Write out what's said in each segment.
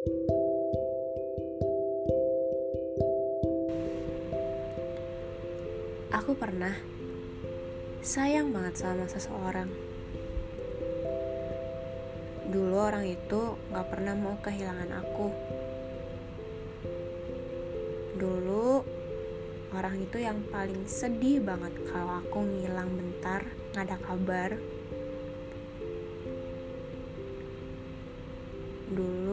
Aku pernah sayang banget sama seseorang. Dulu orang itu gak pernah mau kehilangan aku. Dulu orang itu yang paling sedih banget kalau aku ngilang bentar, gak ada kabar. Dulu,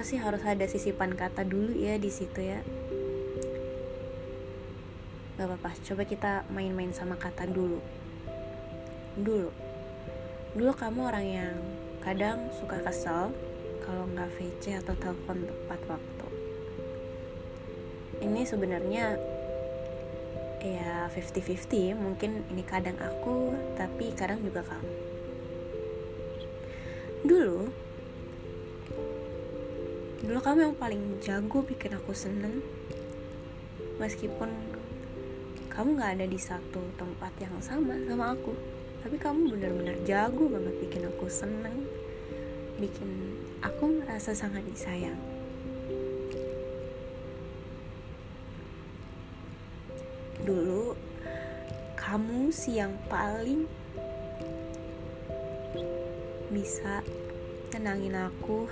Kenapa sih harus ada sisipan kata dulu ya di situ ya? Gak apa-apa, coba kita main-main sama kata dulu. Dulu. Dulu kamu orang yang kadang suka kesel kalau nggak VC atau telepon tepat waktu. Ini sebenarnya ya 50-50, mungkin ini kadang aku, tapi kadang juga kamu. Dulu, dulu kamu yang paling jago bikin aku seneng. Meskipun kamu gak ada di satu tempat yang sama sama aku. Tapi kamu benar-benar jago banget bikin aku seneng. Bikin aku merasa sangat disayang. Dulu kamu sih yang paling bisa tenangin aku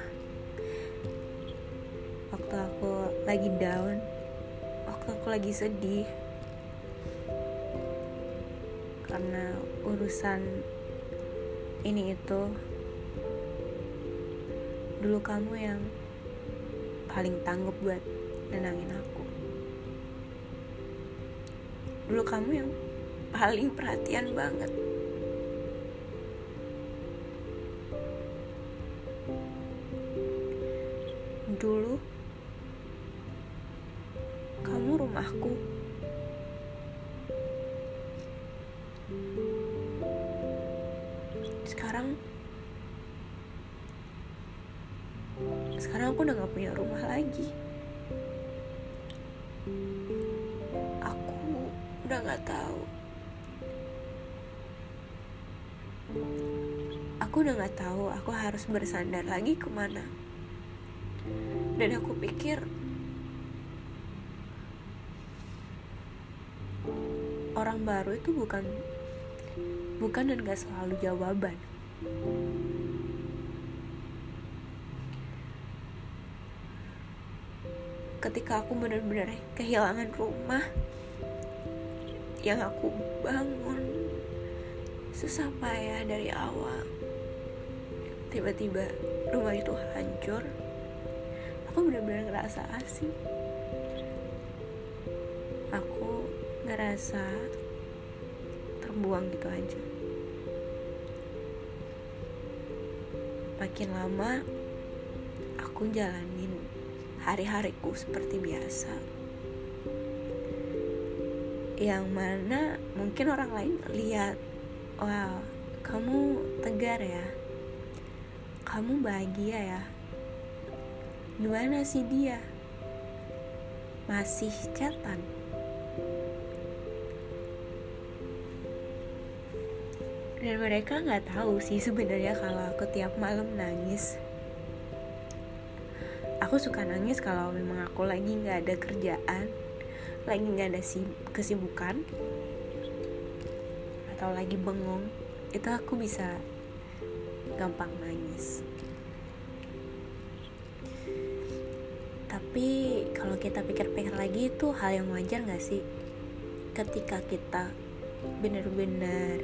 waktu aku lagi down waktu aku lagi sedih. Karena urusan ini itu dulu kamu yang paling tanggap buat nenangin aku. Dulu kamu yang paling perhatian banget. Dulu rumahku. Sekarang sekarang aku udah gak punya rumah lagi. Aku udah gak tahu. Aku udah gak tahu aku harus bersandar lagi ke mana. Dan aku pikir orang baru itu bukan bukan dan gak selalu jawaban. Ketika aku benar-benar kehilangan rumah yang aku bangun susah payah dari awal tiba-tiba rumah itu hancur aku benar-benar ngerasa asing ngerasa terbuang gitu aja. Makin lama aku jalanin hari-hariku seperti biasa. Yang mana mungkin orang lain lihat wow kamu tegar ya. Kamu bahagia ya. Gimana sih dia? Masih catatan dan mereka nggak tahu sih sebenarnya kalau aku tiap malam nangis. Aku suka nangis kalau memang aku lagi nggak ada kerjaan lagi nggak ada kesibukan atau lagi bengong itu aku bisa gampang nangis. Tapi kalau kita pikir-pikir lagi itu hal yang wajar gak sih? Ketika kita benar-benar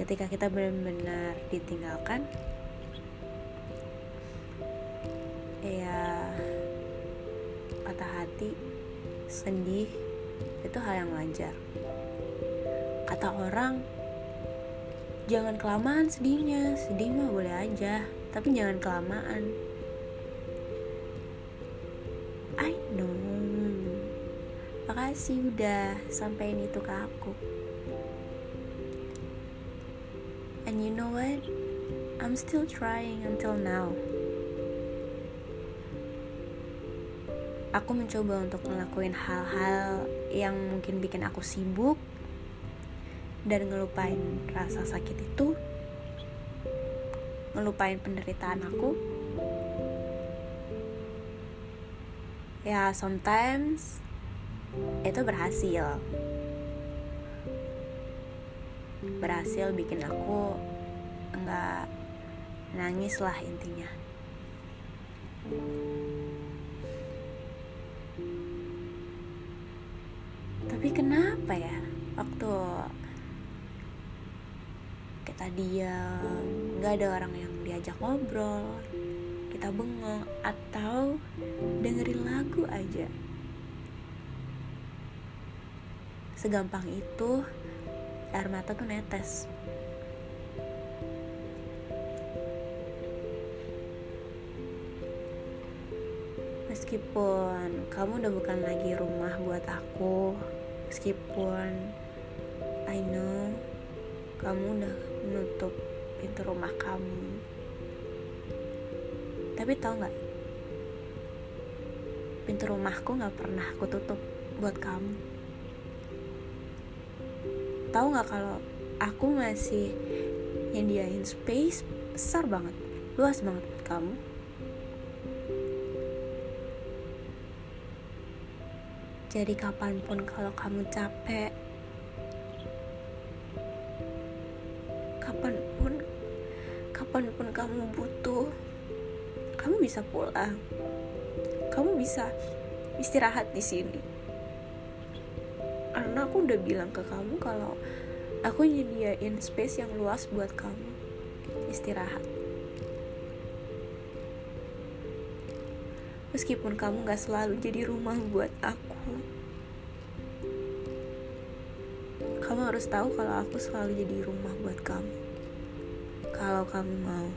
ketika kita benar-benar ditinggalkan ya patah hati sedih itu hal yang wajar. Kata orang jangan kelamaan sedihnya sedih mah boleh aja tapi jangan kelamaan. I know. Makasih udah sampein itu ke aku and you know what? I'm still trying until now. Aku mencoba untuk ngelakuin hal-hal yang mungkin bikin aku sibuk dan ngelupain rasa sakit itu ngelupain penderitaan aku. Ya sometimes itu berhasil berhasil bikin aku nggak nangis lah intinya. Tapi kenapa ya? Waktu kita diam nggak ada orang yang diajak ngobrol kita bengong atau dengerin lagu aja. Segampang itu air mata tuh netes. Meskipun kamu udah bukan lagi rumah buat aku meskipun I know kamu udah menutup pintu rumah kamu. Tapi tau nggak? Pintu rumahku nggak pernah aku tutup buat kamu tahu nggak kalau aku masih nyediain space besar banget luas banget buat kamu? Jadi kapan pun kalau kamu capek kapan pun kapan pun kamu butuh kamu bisa pulang. Kamu bisa istirahat di sini karena aku udah bilang ke kamu kalau aku nyediain space yang luas buat kamu. Istirahat. Meskipun kamu gak selalu jadi rumah buat aku kamu harus tahu kalau aku selalu jadi rumah buat kamu. Kalau kamu mau